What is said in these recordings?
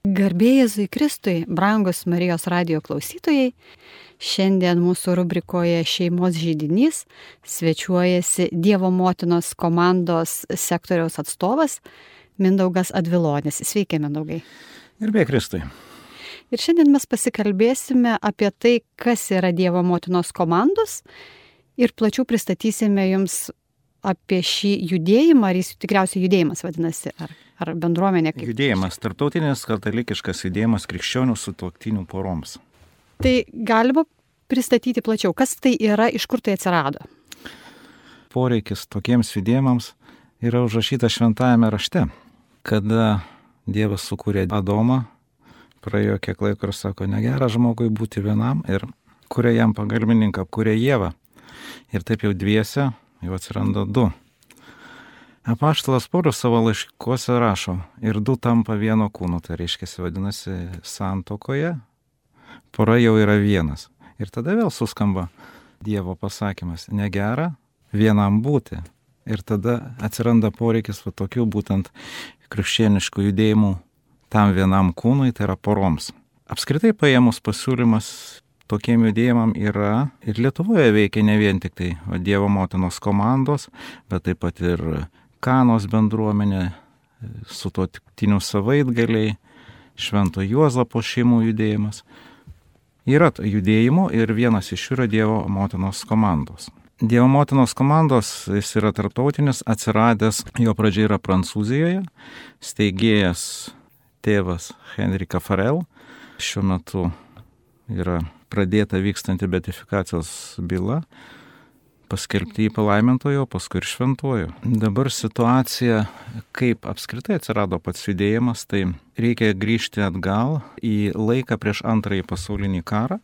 Garbėjai Kristui, brangus Marijos radio klausytojai, šiandien mūsų rubrikoje Šeimos žydinys svečiuojasi Dievo motinos komandos sektoriaus atstovas Mindaugas Advilonis. Sveiki, Mindaugai. Garbėjai Kristui. Ir šiandien mes pasikalbėsime apie tai, kas yra Dievo motinos komandos ir plačiau pristatysime jums apie šį judėjimą, ar jis tikriausiai judėjimas vadinasi, ar ar bendruomenė? Kaip... Judėjimas, tarptautinis katalikiškas judėjimas krikščionių sutuoktinių poroms. Tai galima pristatyti plačiau, kas tai yra, iš kur tai atsirado? Poreikis tokiems judėjimams yra užrašyta šventajame rašte, kada Dievas sukūrė Adomą, praėjo kiek laiko ir sako, negera žmogui būti vienam ir kuria jam pagalbininką, kuria Jėvą. Ir taip jau dviese jau atsiranda du. Apaštalas Paulius savo laiškuose rašo, ir du tampa vieno kūno, tai reiškia, vadinasi, santokoje, pora jau yra vienas. Ir tada vėl suskamba Dievo pasakymas, negera vienam būti. Ir tada atsiranda poreikis va tokių būtent krikščioniškų judėjimų tam vienam kūnui, tai yra poroms. Apskritai paėmus pasiūlymas tokiem judėjimam yra ir Lietuvoje veikia ne vien tik tai Dievo motinos komandos, bet taip pat ir Kanos bendruomenė, su to tiktiniu savaitgaliai, Švento Juozapo šeimų judėjimas. Yra judėjimų ir vienas iš jų yra Dievo motinos komandos. Dievo motinos komandos jis yra tarptautinis, atsiradęs, jo pradžia yra Prancūzijoje, steigėjas tėvas Henrika Farel, šiuo metu yra pradėta vykstanti betifikacijos byla paskelbti jį palaimintojo, paskui ir šventuoju. Dabar situacija, kaip apskritai atsirado pats judėjimas, tai reikia grįžti atgal į laiką prieš antrąjį pasaulinį karą.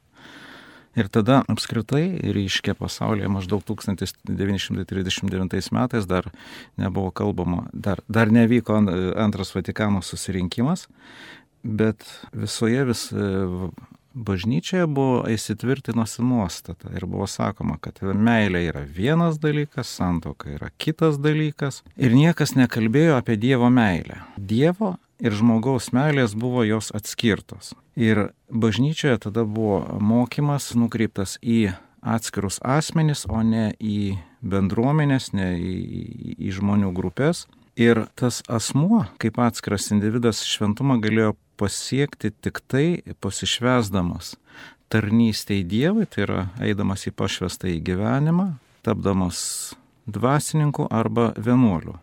Ir tada apskritai ryškė pasaulyje maždaug 1939 metais dar nebuvo kalbama, dar, dar nevyko antras Vatikano susirinkimas, bet visoje vis bažnyčioje buvo įsitvirtinusi nuostata ir buvo sakoma, kad meilė yra vienas dalykas, santoka yra kitas dalykas ir niekas nekalbėjo apie Dievo meilę. Dievo ir žmogaus meilės buvo jos atskirtos. Ir bažnyčioje tada buvo mokymas nukreiptas į atskirus asmenis, o ne į bendruomenės, ne į, į, į žmonių grupės. Ir tas asmuo, kaip atskiras individas, šventumą galėjo pasiekti tik tai pasišvesdamas tarnystėj Dievui, tai yra eidamas į pašvestą į gyvenimą, tapdamas dvasininku arba vienuoliu.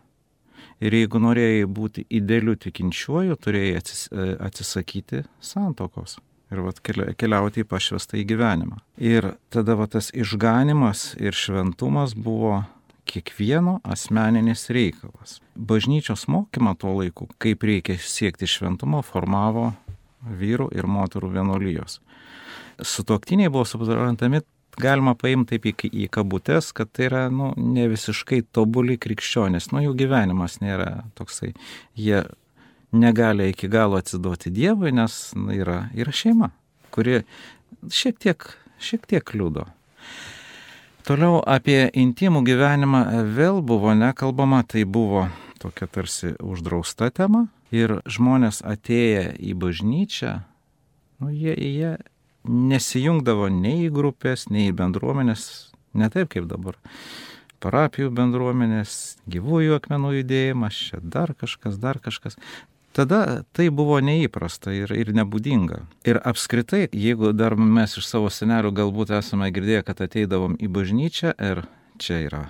Ir jeigu norėjai būti idealiu tikinčiuoju, turėjai atsis, atsisakyti santokos ir vat, keliauti į pašvestą į gyvenimą. Ir tada vat, tas išganimas ir šventumas buvo kiekvieno asmeninis reikalas. Bažnyčios mokymą tuo laiku, kaip reikia siekti šventumo, formavo vyrų ir moterų vienuolijos. Sutoktiniai buvo suprantami, galima paimti taip į, į kabutes, kad tai yra nu, ne visiškai tobuli krikščionės, nu jų gyvenimas nėra toksai, jie negali iki galo atsiduoti Dievui, nes nu, yra, yra šeima, kuri šiek tiek, šiek tiek kliudo. Toliau apie intimų gyvenimą vėl buvo nekalbama, tai buvo tokia tarsi uždrausta tema ir žmonės atėję į bažnyčią, nu, jie, jie nesijungdavo nei į grupės, nei į bendruomenės, ne taip kaip dabar. Parapijų bendruomenės, gyvųjų akmenų judėjimas, čia dar kažkas, dar kažkas. Tada tai buvo neįprasta ir, ir nebūdinga. Ir apskritai, jeigu dar mes iš savo senelių galbūt esame girdėję, kad ateidavom į bažnyčią ir čia yra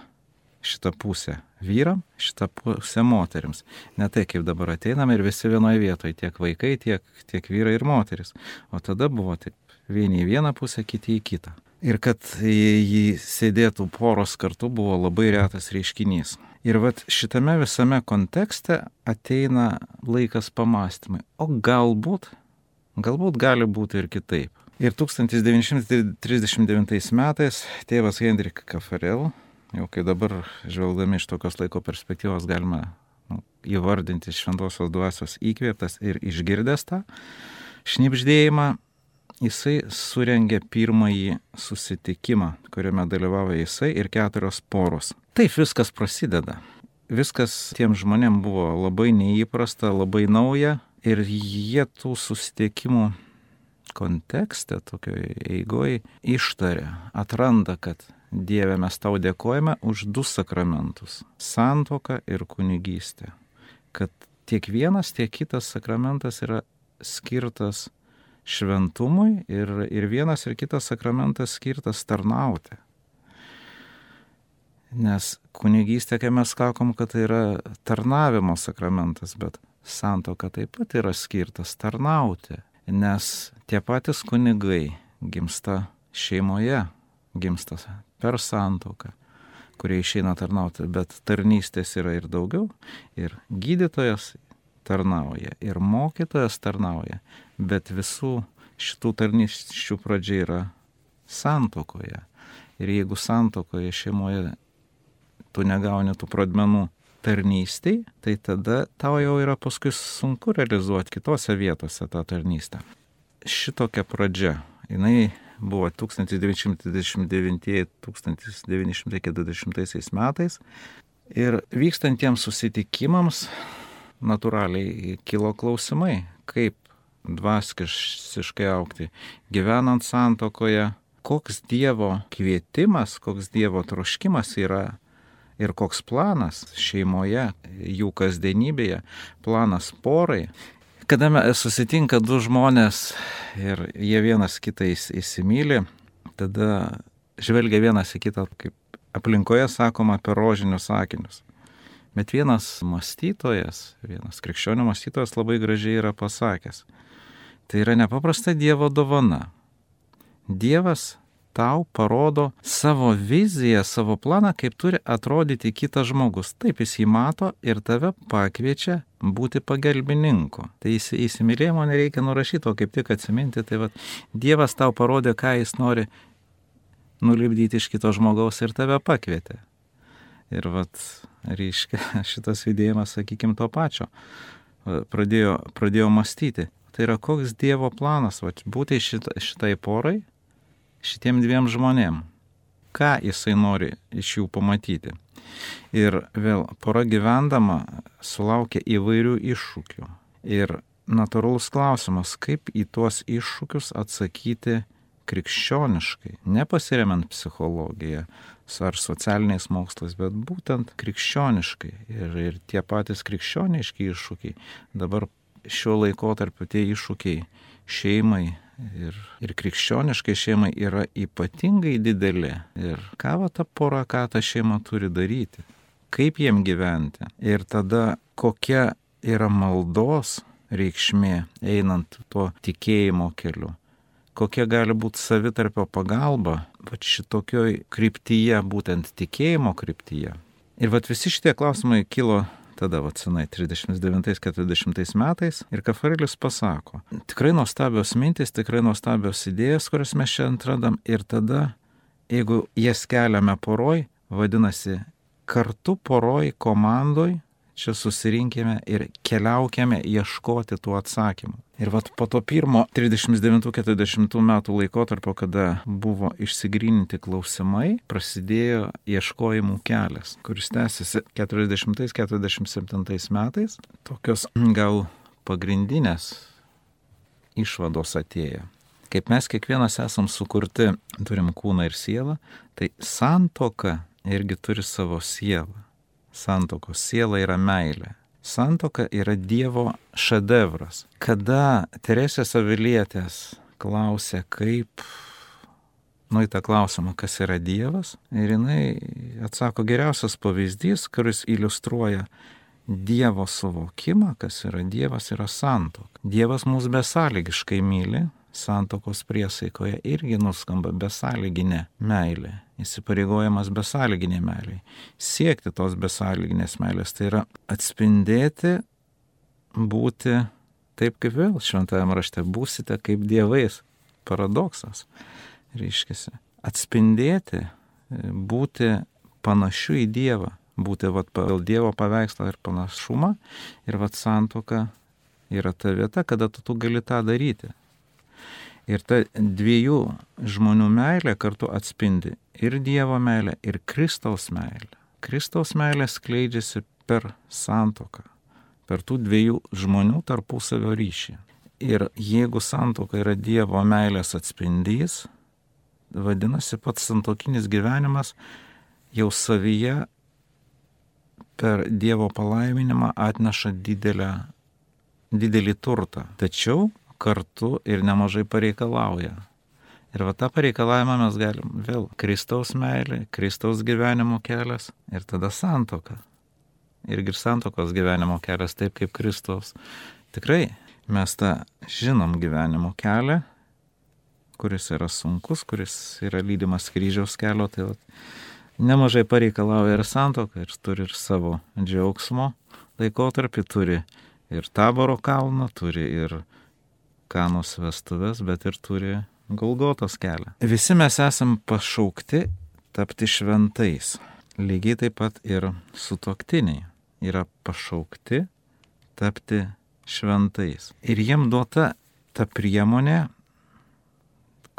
šita pusė vyram, šita pusė moteriams. Ne tai kaip dabar ateinam ir visi vienoje vietoje, tiek vaikai, tiek, tiek vyrai ir moteris. O tada buvo taip, vieni į vieną pusę, kiti į kitą. Ir kad jį sėdėtų poros kartu buvo labai retas reiškinys. Ir vat šitame visame kontekste ateina laikas pamastymai. O galbūt, galbūt gali būti ir kitaip. Ir 1939 metais tėvas Hendrik Kafarel, jau kai dabar žvelgdami iš tokios laiko perspektyvos galima nu, įvardinti šventosios dvasios įkvėptas ir išgirdęs tą šnipždėjimą, jisai surengė pirmąjį susitikimą, kuriame dalyvavo jisai ir keturios poros. Taip viskas prasideda. Viskas tiem žmonėm buvo labai neįprasta, labai nauja Ir jie tų susitikimų kontekste, tokioje eigoje, ištarė, atranda, kad Dieve mes tau dėkojame už du sakramentus - santoką ir kunigystę. Kad tiek vienas, tiek kitas sakramentas yra skirtas šventumui ir, ir vienas ir kitas sakramentas skirtas tarnauti. Nes kunigystė, kai mes sakom, kad tai yra tarnavimo sakramentas, bet santoka taip pat yra skirtas tarnauti nes tie patys kunigai gimsta šeimoje, gimsta per santoką, kurie išeina tarnauti, bet tarnystės yra ir daugiau, ir gydytojas tarnauja, ir mokytojas tarnauja, bet visų šitų tarnysčių pradžia yra santokoje. Ir jeigu santokoje šeimoje tu negauni tų pradmenų tarnystėj, tai tada tau jau yra paskui sunku realizuoti kitose vietose tą tarnystę. Šitokia pradžia, jinai buvo 1929-1940 metais ir vykstantiems susitikimams natūraliai kilo klausimai, kaip dvasiškai aukti, gyvenant santokoje, koks Dievo kvietimas, koks Dievo troškimas yra ir koks planas šeimoje, jų kasdienybėje, planas porai. Kada susitinka du žmonės ir jie vienas kitą įsimylė, tada žvelgia vienas į kitą, kaip aplinkoje sakoma, per rožinius sakinius. Bet vienas mąstytojas, vienas krikščionių mąstytojas labai gražiai yra pasakęs. Tai yra nepaprasta Dievo dovana. Dievas tau parodo savo viziją, savo planą, kaip turi atrodyti kitas žmogus. Taip jis jį mato ir tave pakviečia būti pagalbininku. Tai įsimylėjimo nereikia nurašyti, o kaip tik atsiminti, tai va, Dievas tau parodė, ką jis nori nulipdyti iš kito žmogaus ir tave pakvietė. Ir vat, reiškia, šitas judėjimas, sakykime, to pačio pradėjo, pradėjo mąstyti. Tai yra koks Dievo planas, vat, būti šit, šitai porai šitiem dviem žmonėm. Ką jisai nori iš jų pamatyti. Ir vėl pora gyvendama sulaukia įvairių iššūkių. Ir natūralus klausimas, kaip į tuos iššūkius atsakyti krikščioniškai, nepasiremiant psichologiją ar socialiniais mokslais, bet būtent krikščioniškai. Ir, ir tie patys krikščioniški iššūkiai, dabar šiuo laikotarpiu tie iššūkiai šeimai, ir, ir krikščioniškai šeimai yra ypatingai didelė. Ir ką va ta pora, ką ta šeima turi daryti, kaip jiem gyventi. Ir tada kokia yra maldos reikšmė einant tuo tikėjimo keliu. Kokia gali būti savitarpio pagalba, va šitokioj kryptyje, būtent tikėjimo kryptyje. Ir va visi šitie klausimai kilo tada vakcinai 39-40 metais ir Kafarelis pasako, tikrai nuostabios mintis, tikrai nuostabios idėjas, kurias mes čia atradam ir tada, jeigu jas keliame poroj, vadinasi, kartu poroj komandoj čia susirinkime ir keliaukime ieškoti tų atsakymų. Ir vat po to pirmo 39-40 metų laikotarpio, kada buvo išsigryninti klausimai, prasidėjo ieškojimų kelias, kuris tęsiasi 40-47 metais. Tokios gal pagrindinės išvados atėjo. Kaip mes kiekvienas esam sukurti, turim kūną ir sielą, tai santoka irgi turi savo sielą santokos siela yra meilė. Santoka yra Dievo šedevras. Kada Teresės Avilietės klausė, kaip, nu į tą klausimą, kas yra Dievas, ir jinai atsako geriausias pavyzdys, kuris iliustruoja Dievo suvokimą, kas yra Dievas, yra santoka. Dievas mus besąlygiškai myli, santokos priesaikoje irgi nuskamba besąlyginė meilė įsipareigojimas besąlyginiai meiliai. Siekti tos besąlyginės meilės tai yra atspindėti, būti taip kaip vėl šventajame rašte, būsite kaip dievais. Paradoksas. Reiškia, atspindėti, būti panašiu į Dievą, būti vat, pagal Dievo paveikslą ir panašumą. Ir vat santoka yra ta vieta, kada tu, tu gali tą daryti. Ir ta dviejų žmonių meilė kartu atspindi ir Dievo meilę, ir Kristaus meilę. Kristaus meilė skleidžiasi per santoką. per tų dviejų žmonių tarpusavio ryšį. Ir jeigu santoka yra Dievo meilės atspindys, vadinasi, pats santokinis gyvenimas jau savyje per Dievo palaiminimą atneša didelę, didelį turtą. Tačiau kartu ir nemažai pareikalauja. Ir va tą pareikalavimą mes galim vėl Kristaus meilė, Kristaus gyvenimo kelias ir tada santoka. Irgi ir santokos gyvenimo kelias taip kaip Kristaus. Tikrai mes tą žinom gyvenimo kelią, kuris yra sunkus, kuris yra lydimas kryžiaus kelio, tai va, nemažai pareikalauja ir santoka, ir turi ir savo džiaugsmo laikotarpį, turi ir taboro kalną, turi ir kanos vestuvės, bet ir turi Golgotos kelią. Visi mes esam pašaukti tapti šventais. Lygiai taip pat ir sutoktiniai yra pašaukti tapti šventais. Ir jiem duota ta priemonė,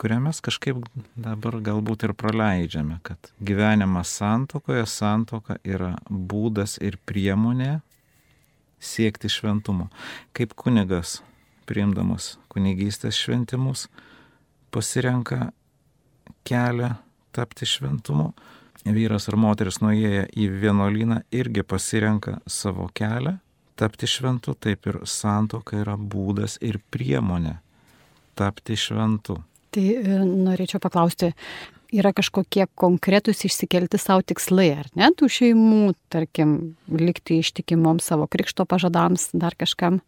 kurią mes kažkaip dabar galbūt ir praleidžiame, kad gyvenimas santokoje, santoka yra būdas ir priemonė siekti šventumo. Kaip kunigas priimdamas kunigystės šventimus, pasirenka kelią tapti šventumu. Vyras ar moteris nuėję į vienuolyną irgi pasirenka savo kelią tapti šventu, taip ir santoka yra būdas ir priemonė tapti šventu. Tai e, norėčiau paklausti, yra kažkokie konkretūs išsikelti savo tikslai, ar ne, tų šeimų, tarkim, likti ištikimom savo krikšto pažadams, dar kažkam.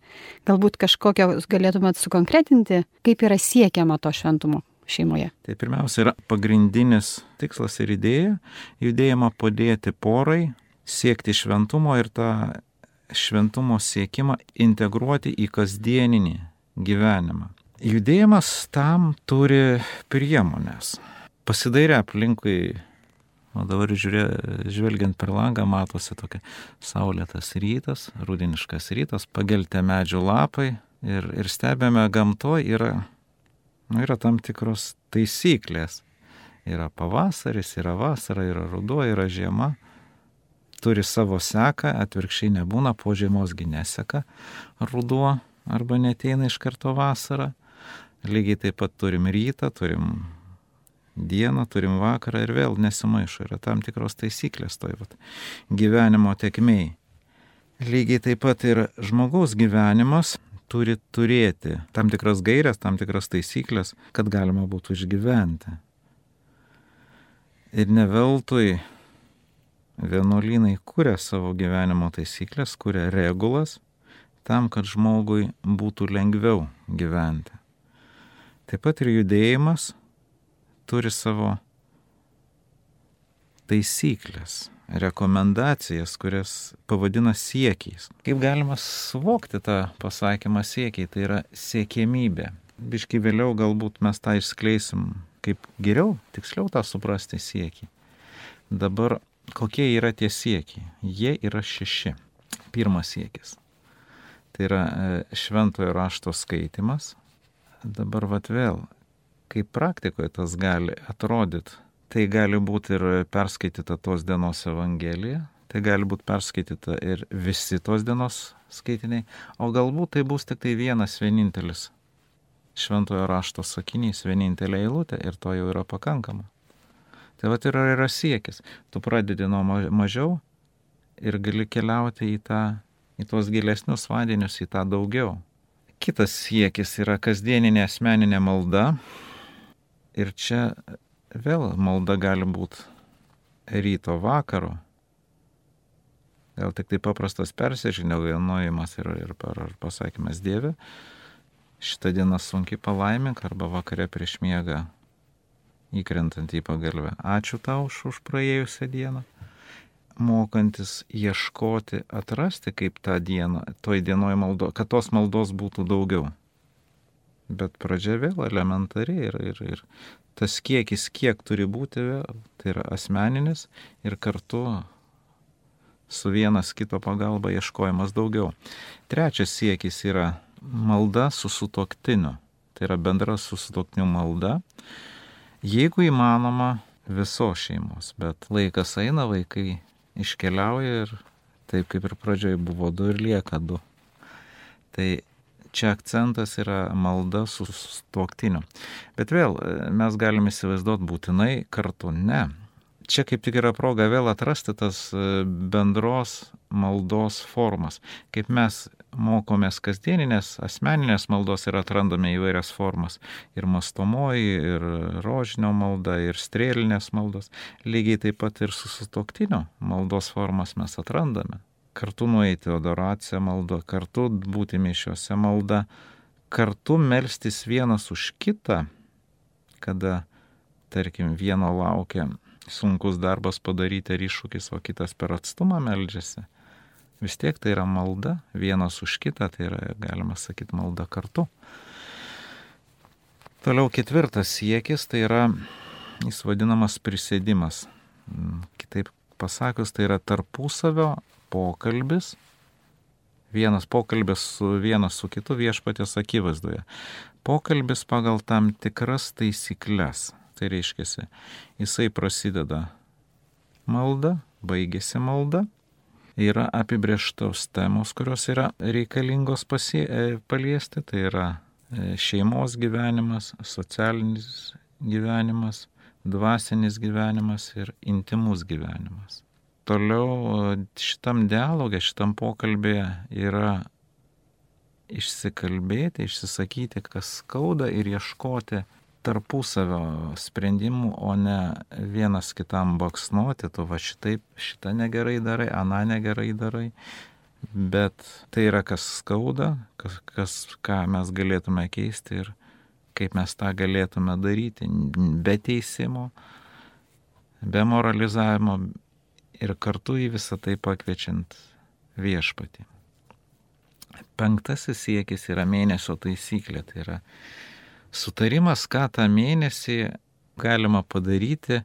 Galbūt kažkokią galėtumėt sukonkretinti, kaip yra siekiama to šventumo šeimoje. Tai pirmiausia yra pagrindinis tikslas ir idėja - judėjimą padėti porai, siekti šventumo ir tą šventumo siekimą integruoti į kasdieninį gyvenimą. Judėjimas tam turi priemonės pasidairę aplinkui, o dabar žiūrė, žvelgiant per langą matosi tokia saulėtas rytas, rudiniškas rytas, pageltė medžių lapai ir, ir stebėme gamtoje yra, nu, yra tam tikros taisyklės. Yra pavasaris, yra vasara, yra ruduo, yra žiema. Turi savo seką, atvirkščiai nebūna, po žiemosgi neseka ruduo arba neteina iš karto vasara. Lygiai taip pat turim rytą, turim dieną, turim vakarą ir vėl nesimaišo, yra tam tikros taisyklės toj vat, gyvenimo tekmei. Lygiai taip pat ir žmogaus gyvenimas turi turėti tam tikras gairias, tam tikras taisyklės, kad galima būtų išgyventi. Ir ne veltui vienuolynai kuria savo gyvenimo taisyklės, kuria regulas tam, kad žmogui būtų lengviau gyventi. Taip pat ir judėjimas turi savo taisyklės, rekomendacijas, kurias pavadina siekiais. Kaip galima suvokti tą pasakymą siekiai, tai yra siekėmybė. Biški vėliau galbūt mes tą išskleisim, kaip geriau, tiksliau tą suprasti siekį. Dabar kokie yra tie siekiai? Jie yra šeši. Pirmas siekis. Tai yra e, šventojo rašto skaitimas. Dabar vat vėl kaip praktikoje tas gali atrodyti. Tai gali būti ir perskaityta tos dienos Evangelija, tai gali būti perskaityta ir visi tos dienos skaitiniai, o galbūt tai bus tik tai vienas vienintelis šventojo rašto sakinys, vienintelė eilutė ir to jau yra pakankama. Tai va yra, yra siekis. Tu pradedi nuo mažiau ir gali keliauti į, tą, į tuos gilesnius vandenius, į tą daugiau. Kitas siekis yra kasdieninė asmeninė malda, Ir čia vėl malda gali būti ryto vakaro. Gal tik tai paprastas persižiniojimas ir, ir pasakymas Dieve, šitą dieną sunkiai palaimink arba vakare prieš miegą įkrentant į pagalbę. Ačiū tau už, už praėjusią dieną. Mokantis ieškoti, atrasti, kaip tą dieną, toj dienoj maldo, kad tos maldos būtų daugiau. Bet pradžia vėl elementari ir, ir, ir tas kiekis, kiek turi būti, tai yra asmeninis ir kartu su vienas kito pagalba ieškojimas daugiau. Trečias siekis yra malda su sutoktiniu. Tai yra bendra su sutoktiniu malda. Jeigu įmanoma visos šeimos, bet laikas eina, vaikai iškeliauja ir Taip kaip ir pradžioje buvo du ir lieka du. Tai čia akcentas yra malda su tuoktiniu. Bet vėl mes galime įsivaizduoti būtinai kartu. Ne. Čia kaip tik yra proga vėl atrasti tas bendros maldos formas. Kaip mes mokomės kasdieninės, asmeninės maldos ir atrandame įvairias formas. Ir mastomoji, ir rožinio malda, ir strėlinės maldos. Lygiai taip pat ir su sutoktinio maldos formas mes atrandame. Kartu nueiti adoraciją maldą, kartu būti mišiuose malda, kartu melstis vienas už kitą, kada, tarkim, vieno laukia sunkus darbas padaryti ar iššūkis, o kitas per atstumą meldžiasi Vis tiek tai yra malda, vienas už kitą, tai yra, galima sakyti, malda kartu. Toliau ketvirtas siekis, tai yra jis vadinamas prisėdimas. Mm, kitaip pasakius, tai yra tarpusavio pokalbis, vienas pokalbis su vienas su kitu viešpatės akivaizdoje. Pokalbis pagal tam tikras taisyklės. Tai reiškia, jisai prasideda malda, baigėsi malda yra apibrieštos temos, kurios yra reikalingos pasie, e, paliesti, tai yra e, šeimos gyvenimas, socialinis gyvenimas, dvasinis gyvenimas ir intimus gyvenimas. Toliau šitam dialogė, šitam pokalbėje yra išsikalbėti, išsisakyti, kas skauda ir ieškoti tarpusavio sprendimų, o ne vienas kitam baksnuoti, tu va šitaip, šitą negerai darai, aną negerai darai. Bet tai yra kas skauda, kas, kas, ką mes galėtume keisti ir kaip mes tą galėtume daryti be teisimo, be moralizavimo ir kartu į visą tai pakviečiant viešpatį. Penktasis siekis yra mėnesio taisyklė, tai yra sutarimas, ką tą mėnesį galima padaryti,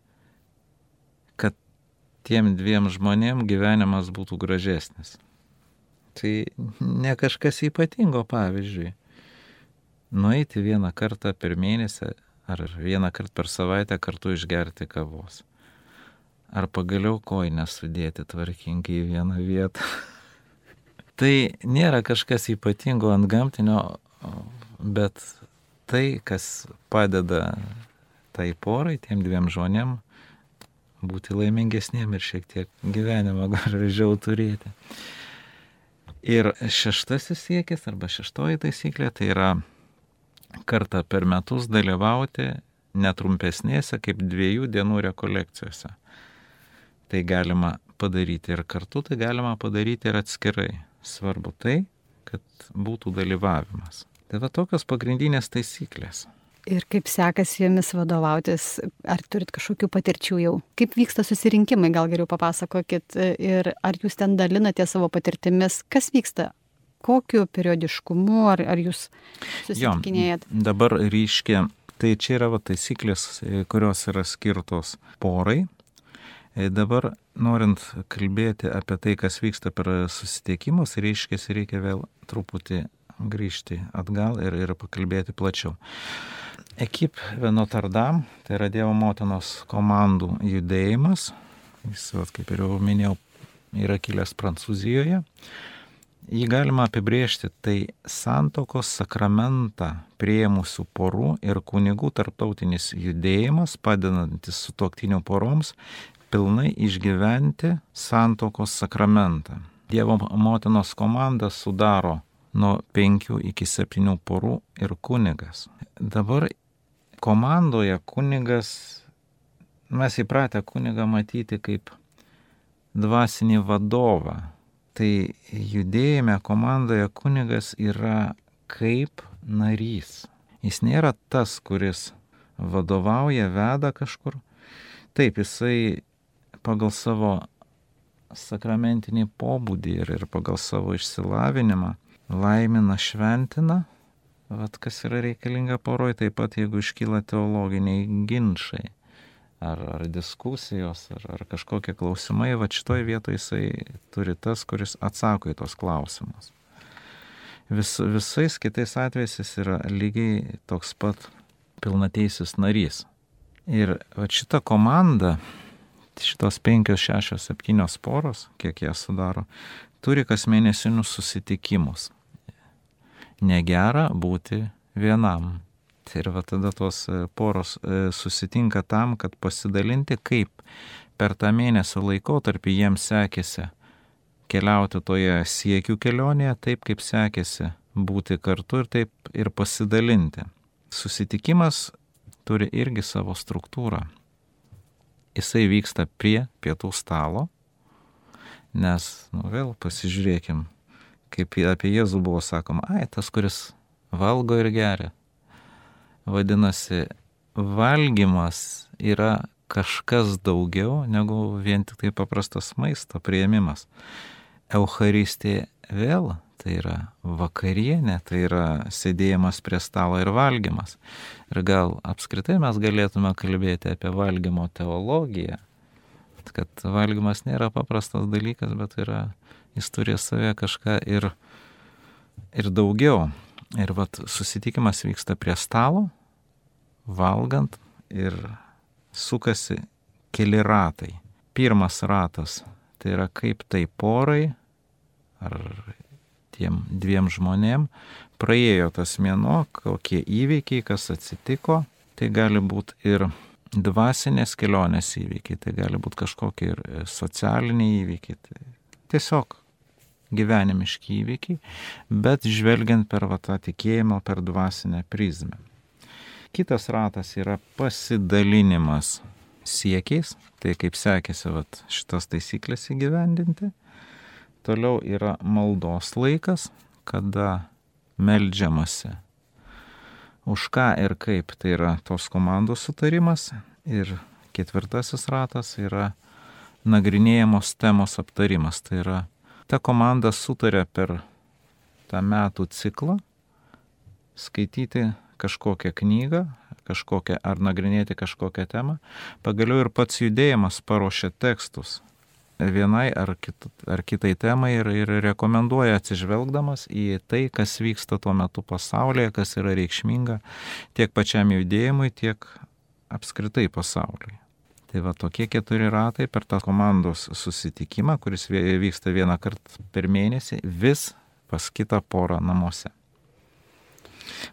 kad tiem dviem žmonėm gyvenimas būtų gražesnis. Tai ne kažkas ypatingo, pavyzdžiui, nueiti vieną kartą per mėnesį ar vieną kartą per savaitę kartu išgerti kavos. Ar pagaliau koinę sudėti tvarkingai į vieną vietą. tai nėra kažkas ypatingo ant gamtinio, bet tai, kas padeda tai porai, tiem dviem žmonėm būti laimingesniem ir šiek tiek gyvenimą gražiau turėti. Ir šeštasis siekis arba šeštoji taisyklė tai yra kartą per metus dalyvauti netrumpesnėse kaip dviejų dienų rekolekcijose. Tai galima padaryti ir kartu, tai galima padaryti ir atskirai. Svarbu tai, kad būtų dalyvavimas. Tai va tokios pagrindinės taisyklės. Ir kaip sekasi jomis vadovautis, ar turit kažkokių patirčių jau? Kaip vyksta susirinkimai, gal geriau papasakokit, ir ar jūs ten dalinate savo patirtimis, kas vyksta, kokiu periodiškumu, ar, ar jūs susitikinėjat? Jo, dabar ryškia, tai čia yra va, taisyklės, kurios yra skirtos porai. E, dabar, norint kalbėti apie tai, kas vyksta per susitikimus, reiškia, reikia vėl truputį grįžti atgal ir, ir pakalbėti plačiau. Ekip Venotardam, tai yra Dievo motinos komandų judėjimas, jis, kaip ir jau minėjau, yra kilęs Prancūzijoje. Jį galima apibriežti tai santokos sakramentą prieimusių porų ir kunigų tarptautinis judėjimas, padedantis sutoktinių poroms pilnai išgyventi santokos sakramentą. Dievo motinos komanda sudaro nuo 5 iki 7 porų ir kunigas. Dabar komandoje kunigas, mes įpratę kunigą matyti kaip dvasinį vadovą. Tai judėjime komandoje kunigas yra kaip narys. Jis nėra tas, kuris vadovauja, veda kažkur. Taip, jisai pagal savo sakramentinį pobūdį ir, ir pagal savo išsilavinimą laimina, šventina, vat kas yra reikalinga poroj, taip pat jeigu iškyla teologiniai ginčiai ar, ar diskusijos, ar, ar kažkokie klausimai, va šitoje vietoje jisai turi tas, kuris atsako į tos klausimus. Vis, visais kitais atvejais jis yra lygiai toks pat pilnateisis narys. Ir va šita komanda, šitos penkios, šešios, septynios poros, kiek jie sudaro, turi kas mėnesinius susitikimus. Negera būti vienam. Tai ir va tada tos e, poros e, susitinka tam, kad pasidalinti, kaip per tą mėnesio laikotarpį jiems sekėsi keliauti toje siekių kelionėje, taip kaip sekėsi būti kartu ir taip ir pasidalinti. Susitikimas turi irgi savo struktūrą. Jisai vyksta prie pietų stalo, nes, nu vėl pasižiūrėkim, kaip apie Jėzų buvo sakoma, ai, tas, kuris valgo ir geria. Vadinasi, valgymas yra kažkas daugiau negu vien tik tai paprastas maisto prieimimas. Eucharistija vėl tai yra vakarienė, tai yra sėdėjimas prie stalo ir valgymas. Ir gal apskritai mes galėtume kalbėti apie valgymo teologiją, kad valgymas nėra paprastas dalykas, bet yra, jis turi savę kažką ir, ir daugiau. Ir vat susitikimas vyksta prie stalo, valgant ir sukasi keli ratai. Pirmas ratas tai yra kaip tai porai ar tiem dviem žmonėm praėjo tas mėno, kokie įvykiai, kas atsitiko. Tai gali būti ir dvasinės kelionės įvykiai, tai gali būti kažkokie ir socialiniai įvykiai. Tai tiesiog gyvenimiški įvykiai, bet žvelgiant per va, tą tikėjimą, per dvasinę prizmę. Kitas ratas yra pasidalinimas siekiais, tai kaip sekėsi vat, šitas taisyklės įgyvendinti. Toliau yra maldos laikas, kada melžiamasi. Už ką ir kaip tai yra tos komandos sutarimas. Ir ketvirtasis ratas yra nagrinėjamos temos aptarimas. Tai yra ta komanda sutarė per tą metų ciklą skaityti kažkokią knygą, kažkokią ar nagrinėti kažkokią temą. Pagaliau ir pats judėjimas paruošia tekstus vienai ar, kit, ar kitai temai ir, ir rekomenduoja atsižvelgdamas į tai, kas vyksta tuo metu pasaulyje, kas yra reikšminga tiek pačiam judėjimui, tiek apskritai pasauliui. Tai va tokie keturi ratai per tą komandos susitikimą, kuris vyksta vieną kartą per mėnesį, vis pas kitą porą namuose.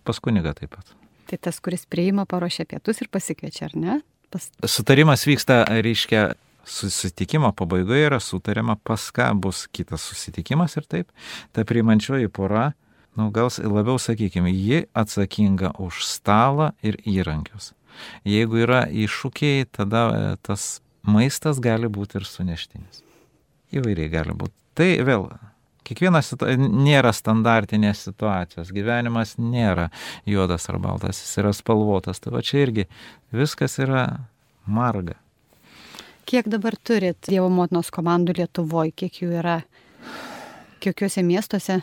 Pas kuniga taip pat. Tai tas, kuris priima, paruošia pietus ir pasikviečia, ar ne? Pas... Sutarimas vyksta, reiškia, susitikimo pabaigoje yra sutariama, pas ką bus kitas susitikimas ir taip, ta priimančioji pora, nu, gal labiau sakykime, ji atsakinga už stalą ir įrankius. Jeigu yra iššūkiai, tada e, tas maistas gali būti ir suneštinis. Įvairiai gali būti. Tai vėl, kiekvienas nėra standartinės situacijos, gyvenimas nėra juodas ar baltas, jis yra spalvotas. Tai va čia irgi viskas yra marga. Kiek dabar turit Dievo motinos komandų Lietuvoje, kiek jų yra, kokiuose miestuose?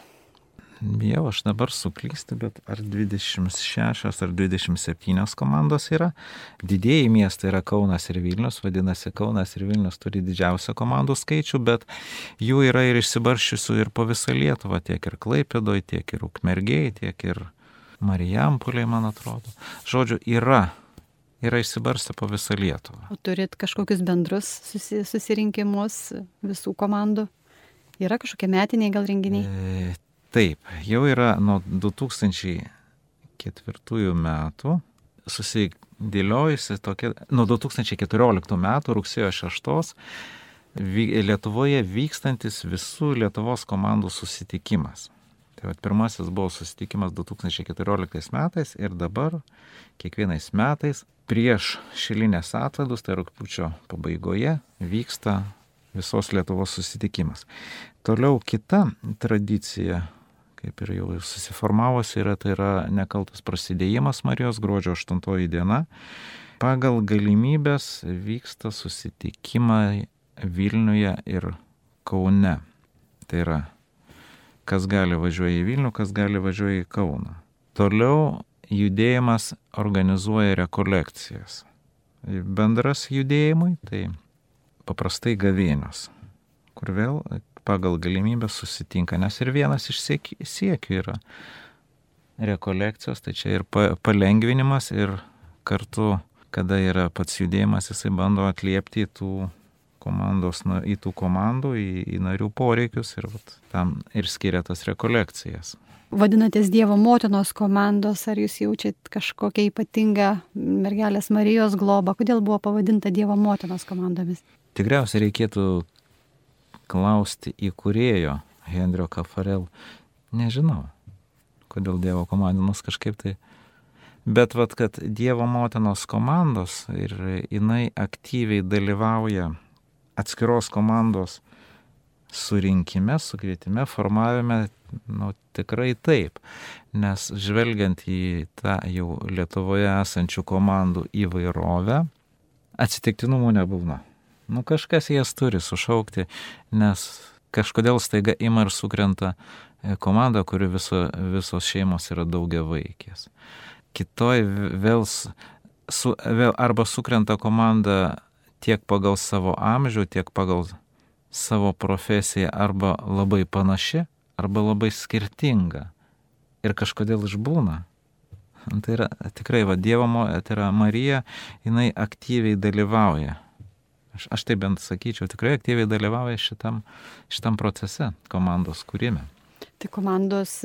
Jau aš dabar suklystu, bet ar 26 ar 27 komandos yra. Didėjai miestai yra Kaunas ir Vilnius, vadinasi, Kaunas ir Vilnius turi didžiausią komandų skaičių, bet jų yra ir išsibarščiusių ir po visą Lietuvą, tiek ir Klaipėdoj, tiek ir Ukmergiai, tiek ir Marijampuliai, man atrodo. Žodžiu, yra yra išsibarstę po visą Lietuvą. O turit kažkokius bendrus susi, susirinkimus visų komandų? Yra kažkokie metiniai gal renginiai? E, taip, jau yra nuo 2004 metų susidėliojusi tokia, nuo 2014 metų rugsėjo 6 Lietuvoje vykstantis visų Lietuvos komandų susitikimas. Tai vat, pirmasis buvo susitikimas 2014 metais ir dabar kiekvienais metais prieš šilinės atlaidus, tai rūpiučio pabaigoje, vyksta visos Lietuvos susitikimas. Toliau kita tradicija, kaip ir jau susiformavusi, yra, tai yra nekaltas prasidėjimas Marijos gruodžio 8 diena. Pagal galimybės vyksta susitikimai Vilniuje ir Kaune. Tai yra, kas gali važiuoja į Vilnių, kas gali važiuoja į Kauną. Toliau judėjimas organizuoja rekolekcijas. Bendras judėjimui tai paprastai gavėnios, kur vėl pagal galimybę susitinka, nes ir vienas iš siekių yra rekolekcijos, tai čia ir palengvinimas ir kartu, kada yra pats judėjimas, jisai bando atliepti tų komandos, į tų komandų, į, į narių poreikius ir vat, tam ir skiria tas rekolekcijas. Vadinatės Dievo motinos komandos, ar jūs jaučiat kažkokią ypatingą mergelės Marijos globą? Kodėl buvo pavadinta Dievo motinos komandomis? Tikriausiai reikėtų klausti įkūrėjo Hendrio Kafarel. Nežinau, kodėl Dievo komandinos kažkaip tai Bet vad, kad Dievo motinos komandos ir jinai aktyviai dalyvauja atskiros komandos surinkime, sukvietime, formavime, nu, tikrai taip. Nes žvelgiant į tą jau Lietuvoje esančių komandų įvairovę, atsitiktinumų nebūna. Nu, kažkas jas turi sušaukti, nes kažkodėl staiga ima ir sukrenta komanda, kuri viso, visos šeimos yra daugia vaikės kitoj vėl, su, vėl arba sukrenta komanda tiek pagal savo amžių, tiek pagal savo profesiją, arba labai panaši, arba labai skirtinga. Ir kažkodėl išbūna. Tai yra tikrai, va, Dievo, tai yra Marija, jinai aktyviai dalyvauja. Aš, aš taip bent sakyčiau, tikrai aktyviai dalyvauja šitam, šitam procese komandos kūrime. Tai komandos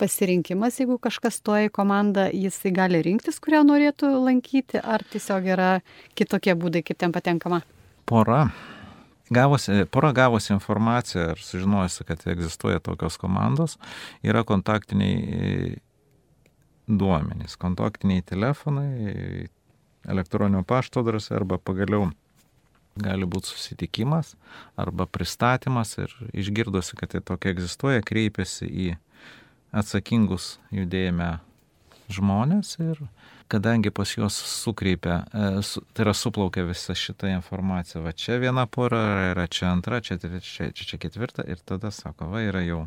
pasirinkimas, jeigu kažkas stoja į komandą, jisai gali rinktis, kurią norėtų lankyti, ar tiesiog yra kitokie būdai, kaip ten patenkama? Pora. Gavosi, pora gavosi informaciją ir sužinojusi, kad egzistuoja tokios komandos, yra kontaktiniai duomenys, kontaktiniai telefonai, elektroninio pašto adresai arba pagaliau gali būti susitikimas arba pristatymas ir išgirdusi, kad tai tokia egzistuoja, kreipiasi į atsakingus judėjime žmonės ir kadangi pas juos sukreipia, e, tai yra suplaukia visa šita informacija, va čia viena pora, yra čia antra, čia, čia, čia, čia ketvirta ir tada sako, va yra jau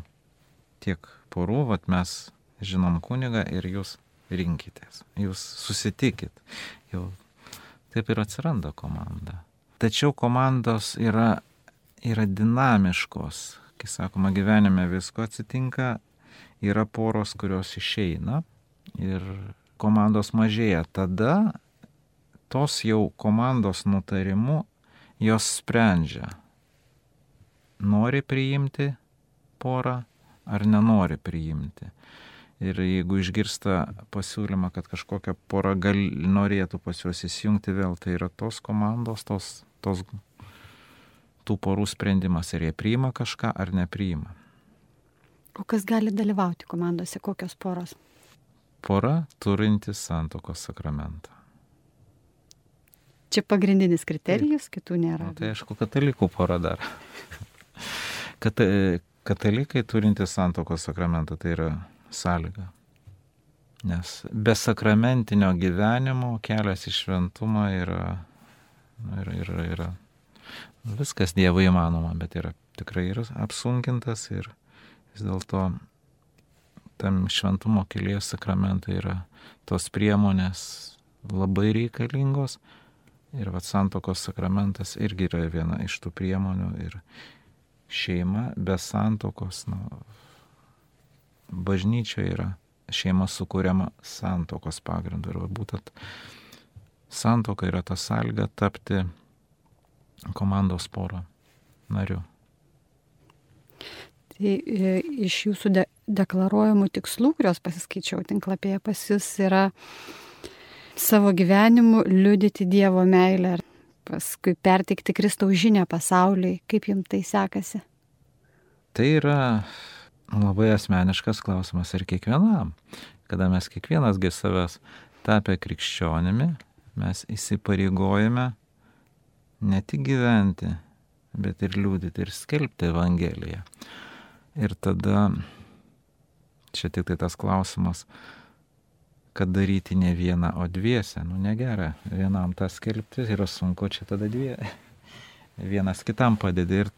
tiek porų, va mes žinom kunigą ir jūs rinkitės, jūs susitikit, jau taip ir atsiranda komanda. Tačiau komandos yra, yra dinamiškos. Kai sakoma, gyvenime visko atsitinka, yra poros, kurios išeina ir komandos mažėja. Tada tos jau komandos nutarimu jos sprendžia, nori priimti porą ar nenori priimti. Ir jeigu išgirsta pasiūlymą, kad kažkokia pora gal norėtų pas juos įsijungti vėl, tai yra tos komandos, tos, tos tų porų sprendimas, ar jie priima kažką ar nepriima. O kas gali dalyvauti komandose, kokios poros? Pora turinti santokos sakramentą. Čia pagrindinis kriterijus, kitų nėra. Na, tai aišku, katalikų pora dar. Kata, katalikai turinti santokos sakramentą, tai yra sąlyga. Nes be sakramentinio gyvenimo kelias į šventumą yra, yra, yra, yra viskas Dievo įmanoma, bet yra tikrai yra apsunkintas ir vis dėlto tam šventumo kelyje sakramentai yra tos priemonės labai reikalingos ir vat santokos sakramentas irgi yra viena iš tų priemonių ir šeima be santokos, nu, bažnyčia yra šeima sukūriama santokos pagrindu. Ir būtent santoka yra ta sąlyga tapti komandos poro nariu. Tai e, iš jūsų de deklaruojamų tikslų, kuriuos pasiskaičiau tinklapyje pas jūs, yra savo gyvenimu liudyti Dievo meilę ir paskui perteikti Kristaus žinę pasauliui. Kaip jums tai sekasi? Tai yra labai asmeniškas klausimas ir kiekvienam. Kada mes kiekvienasgi savęs tapę krikščionimi, mes įsipareigojame ne tik gyventi, bet ir liūdyti ir skelbti Evangeliją. Ir tada čia tik tai tas klausimas, kad daryti ne vieną, o dviese. Nu negera, vienam tą skelbti yra sunku, čia tada dvie. Vienas kitam padedi ir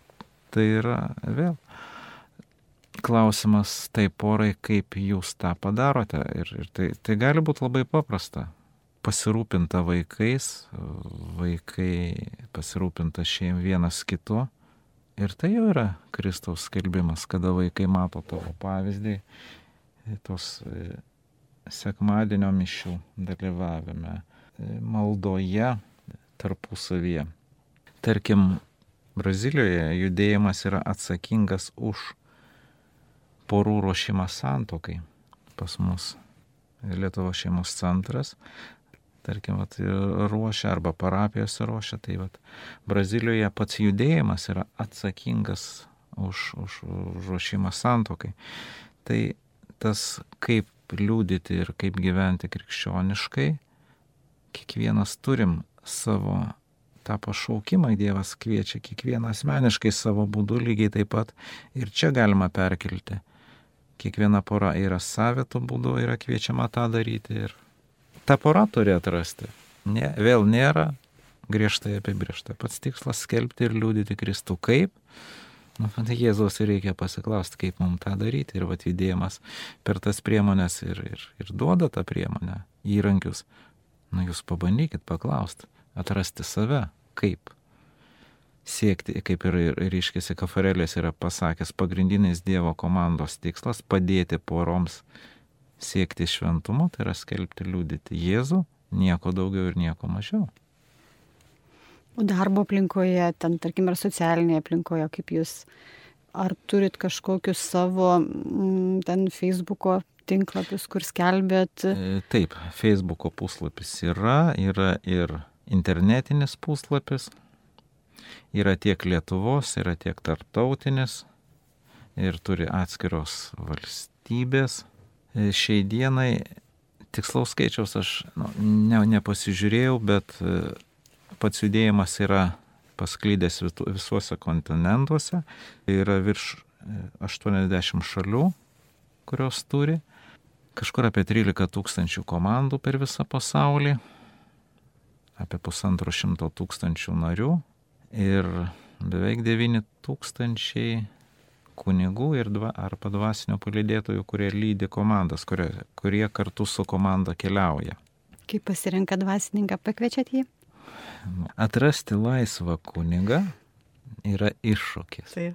tai yra vėl klausimas tai porai, kaip jūs tą padarote. Ir, ir tai, tai gali būti labai paprasta. Pasirūpinta vaikais, vaikai pasirūpinta šeim vienas kitu. Ir tai jau yra Kristaus skelbimas, kada vaikai mato tavo pavyzdį, tos e, sekmadienio mišių dalyvavime, e, maldoje tarpusavyje. Tarkim, Brazilijoje judėjimas yra atsakingas už porų ruošimą santokai. Pas mus Lietuvo šeimos centras, tarkim, vat, ruošia arba parapijose ruošia, tai vat, Brazilijoje pats judėjimas yra atsakingas už, už, už ruošimą santokai. Tai tas, kaip liūdyti ir kaip gyventi krikščioniškai, kiekvienas turim savo tą pašaukimą Dievas kviečia kiekvieną asmeniškai savo būdu lygiai taip pat ir čia galima perkelti. Kiekviena pora yra savito būdu, yra kviečiama tą daryti ir ta pora turi atrasti. Ne, vėl nėra griežtai apibriešta. Pats tikslas skelbti ir liūdyti Kristų. Kaip? Nu, tai Jėzaus reikia pasiklausti, kaip mums tą daryti. Ir vat judėjimas per tas priemonės ir, ir, ir duoda tą priemonę, įrankius. Nu, jūs pabandykit paklausti, atrasti save kaip siekti, kaip ir, ir ryškėsi Kafarelės yra pasakęs, pagrindinis Dievo komandos tikslas - padėti poroms siekti šventumo, tai yra skelbti, liūdyti Jėzų, nieko daugiau ir nieko mažiau. O darbo aplinkoje, ten, tarkim, ar socialinėje aplinkoje, kaip jūs, ar turit kažkokius savo, mm, ten, Facebook'o tinklapius, kur skelbėt? E, taip, Facebook'o puslapis yra, yra ir internetinis puslapis. Yra tiek Lietuvos, yra tiek tarptautinis ir turi atskiros valstybės. Šiai dienai tikslaus skaičiaus aš nu, ne, nepasižiūrėjau, bet e, pats judėjimas yra pasklydęs visuose kontinentuose. Yra virš 80 e, šalių, kurios turi. Kažkur apie 13 tūkstančių komandų per visą pasaulį apie pusantro šimto tūkstančių narių ir beveik 9 tūkstančiai kunigų ir dva, arba dvasinio palidėtojų, kurie lydi komandas, kurie, kurie kartu su komanda keliauja. Kaip pasirenka dvasininką, pakviečiat jį? Atrasti laisvą kunigą yra iššūkis. Tai.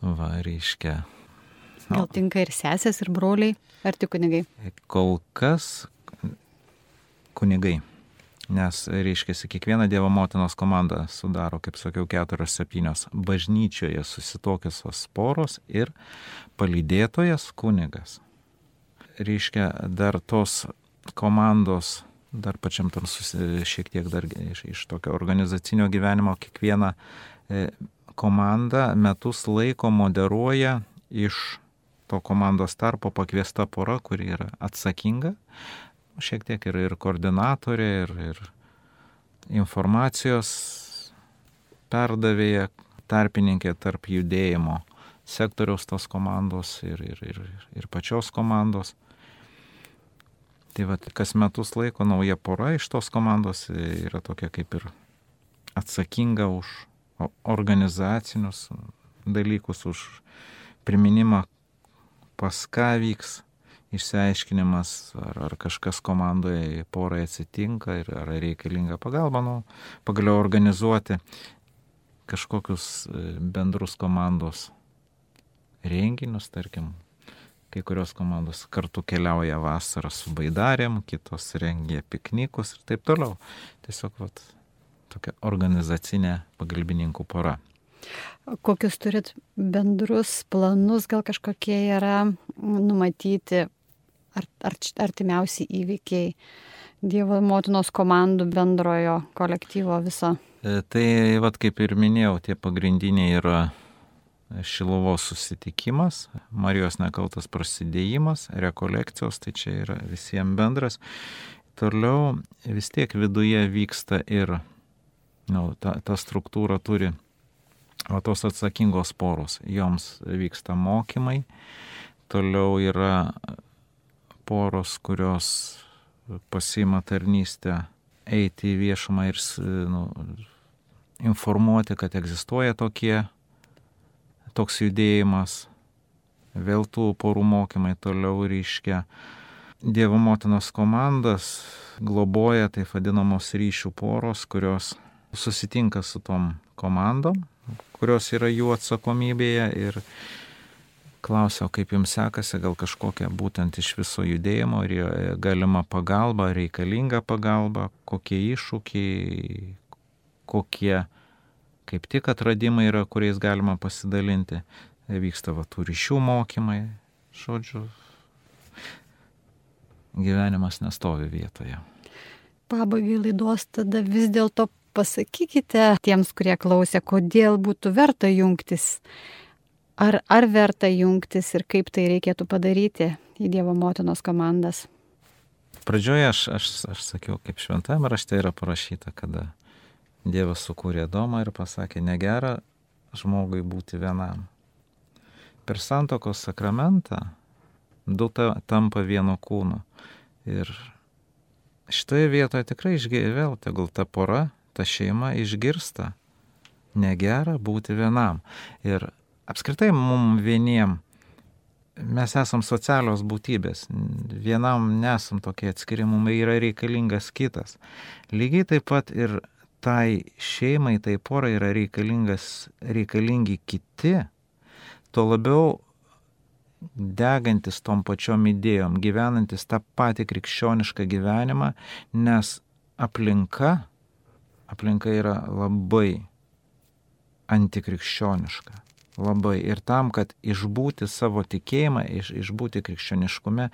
Va, reiškia. No. Gal tinka ir sesės, ir broliai, ar tik kunigai? Kol kas kunigai nes, reiškia, kiekviena Dievo motinos komanda sudaro, kaip sakiau, keturios septynios bažnyčioje susitokiusios poros ir palydėtojas kunigas. Reiškia, dar tos komandos, dar pačiam tam susi, šiek tiek dar iš, iš tokio organizacinio gyvenimo, kiekviena e, komanda metus laiko moderuoja iš to komandos tarpo pakviesta pora, kuri yra atsakinga šiek tiek ir, ir koordinatorė, ir, ir informacijos perdavėja, tarpininkė tarp judėjimo sektoriaus tos komandos ir, ir, ir, ir pačios komandos. Tai vad, kas metus laiko nauja pora iš tos komandos yra tokia kaip ir atsakinga už organizacinius dalykus, už priminimą, pas ką vyks išsiaiškinimas, ar, ar kažkas komandoje porai atsitinka ir ar reikalinga pagalba, nu, pagaliau organizuoti kažkokius e, bendrus komandos renginius, tarkim, kai kurios komandos kartu keliauja vasarą su baidarėm, kitos rengia piknikus ir taip toliau. Tiesiog vat, tokia organizacinė pagalbininkų pora. Kokius turit bendrus planus, gal kažkokie yra numatyti ar, ar artimiausi įvykiai Dievo motinos komandų bendrojo kolektyvo viso? E, tai, vad kaip ir minėjau, tie pagrindiniai yra Šilovos susitikimas, Marijos nekaltas prasidėjimas, rekolekcijos, tai čia yra visiems bendras. Toliau vis tiek viduje vyksta ir nu, ta, ta struktūra turi, o tos atsakingos poros, joms vyksta mokymai, toliau yra poros, kurios pasima tarnystę eiti į viešumą ir nu, informuoti, kad egzistuoja tokie, toks judėjimas, vėl tų porų mokymai toliau ryškia. Dievo motinos komandas globoja taip vadinamos ryšių poros, kurios susitinka su tom komandom, kurios yra jų atsakomybėje ir klausia, o kaip jums sekasi, gal kažkokia būtent iš viso judėjimo, ar galima pagalba, reikalinga pagalba, kokie iššūkiai, kokie kaip tik atradimai yra, kuriais galima pasidalinti. Vyksta va tų ryšių mokymai, žodžiu, gyvenimas nestovi vietoje. Pabaigai laidos tada vis dėlto pasakykite tiems, kurie klausė, kodėl būtų verta jungtis. Ar, ar verta jungtis ir kaip tai reikėtų padaryti į Dievo motinos komandas? Pradžioje aš, aš, aš sakiau, kaip šventame rašte yra parašyta, kada Dievas sukūrė domą ir pasakė, negera žmogui būti vienam. Per santokos sakramentą du ta, tampa vieno kūno. Ir šitoje vietoje tikrai išgėvėl, tegul ta pora, ta šeima išgirsta, negera būti vienam. Ir apskritai mum vieniem mes esam socialios būtybės, vienam nesam tokie atskiri, mums yra reikalingas kitas. Lygiai taip pat ir tai šeimai, tai porai yra reikalingi kiti, tuo labiau degantis tom pačiom idėjom, gyvenantis tą patį krikščionišką gyvenimą, nes aplinka, aplinka yra labai antikrikščioniška. Labai. Ir tam, kad išbūti savo tikėjimą, iš, išbūti krikščioniškume,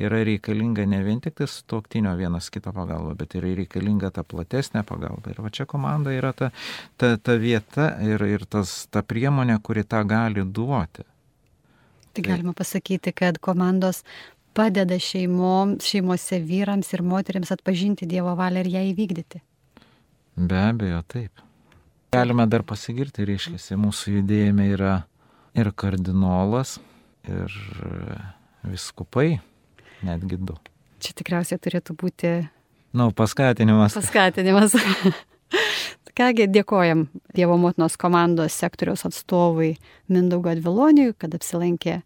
yra reikalinga ne vien tik tai sutuoktinio vienas kito pagalba, bet yra reikalinga ta platesnė pagalba. Ir va čia komanda yra ta, ta, ta vieta ir, ir tas, ta priemonė, kuri tą gali duoti. Tai galima pasakyti, kad komandos padeda šeimoms, šeimose vyrams ir moteriams atpažinti Dievo valią ir ją įvykdyti. Be abejo, taip. Galime dar pasigirti, reiškia, mūsų judėjime yra ir kardinolas, ir viskupai, netgi du. Čia tikriausiai turėtų būti. Na, nu, paskatinimas. Paskatinimas. Kągi, dėkojam Dievo motinos komandos sektoriaus atstovui Mindaugo Adviloniui, kad apsilankė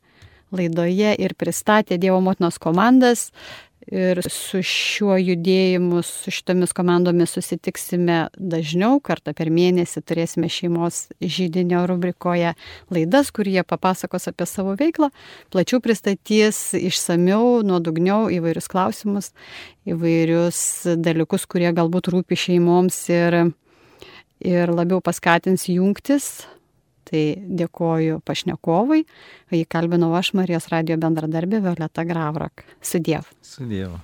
laidoje ir pristatė Dievo motinos komandas. Ir su šiuo judėjimu, su šitomis komandomis susitiksime dažniau, kartą per mėnesį turėsime šeimos žydinio rubrikoje laidas, kur jie papasakos apie savo veiklą, plačiau pristatys išsamiau, nuodugniau įvairius klausimus, įvairius dalykus, kurie galbūt rūpi šeimoms ir, ir labiau paskatins jungtis Tai dėkoju pašnekovui, jį kalbinau aš Marijos radio bendradarbė Violeta Gravrak. Sudiev. Sudiev.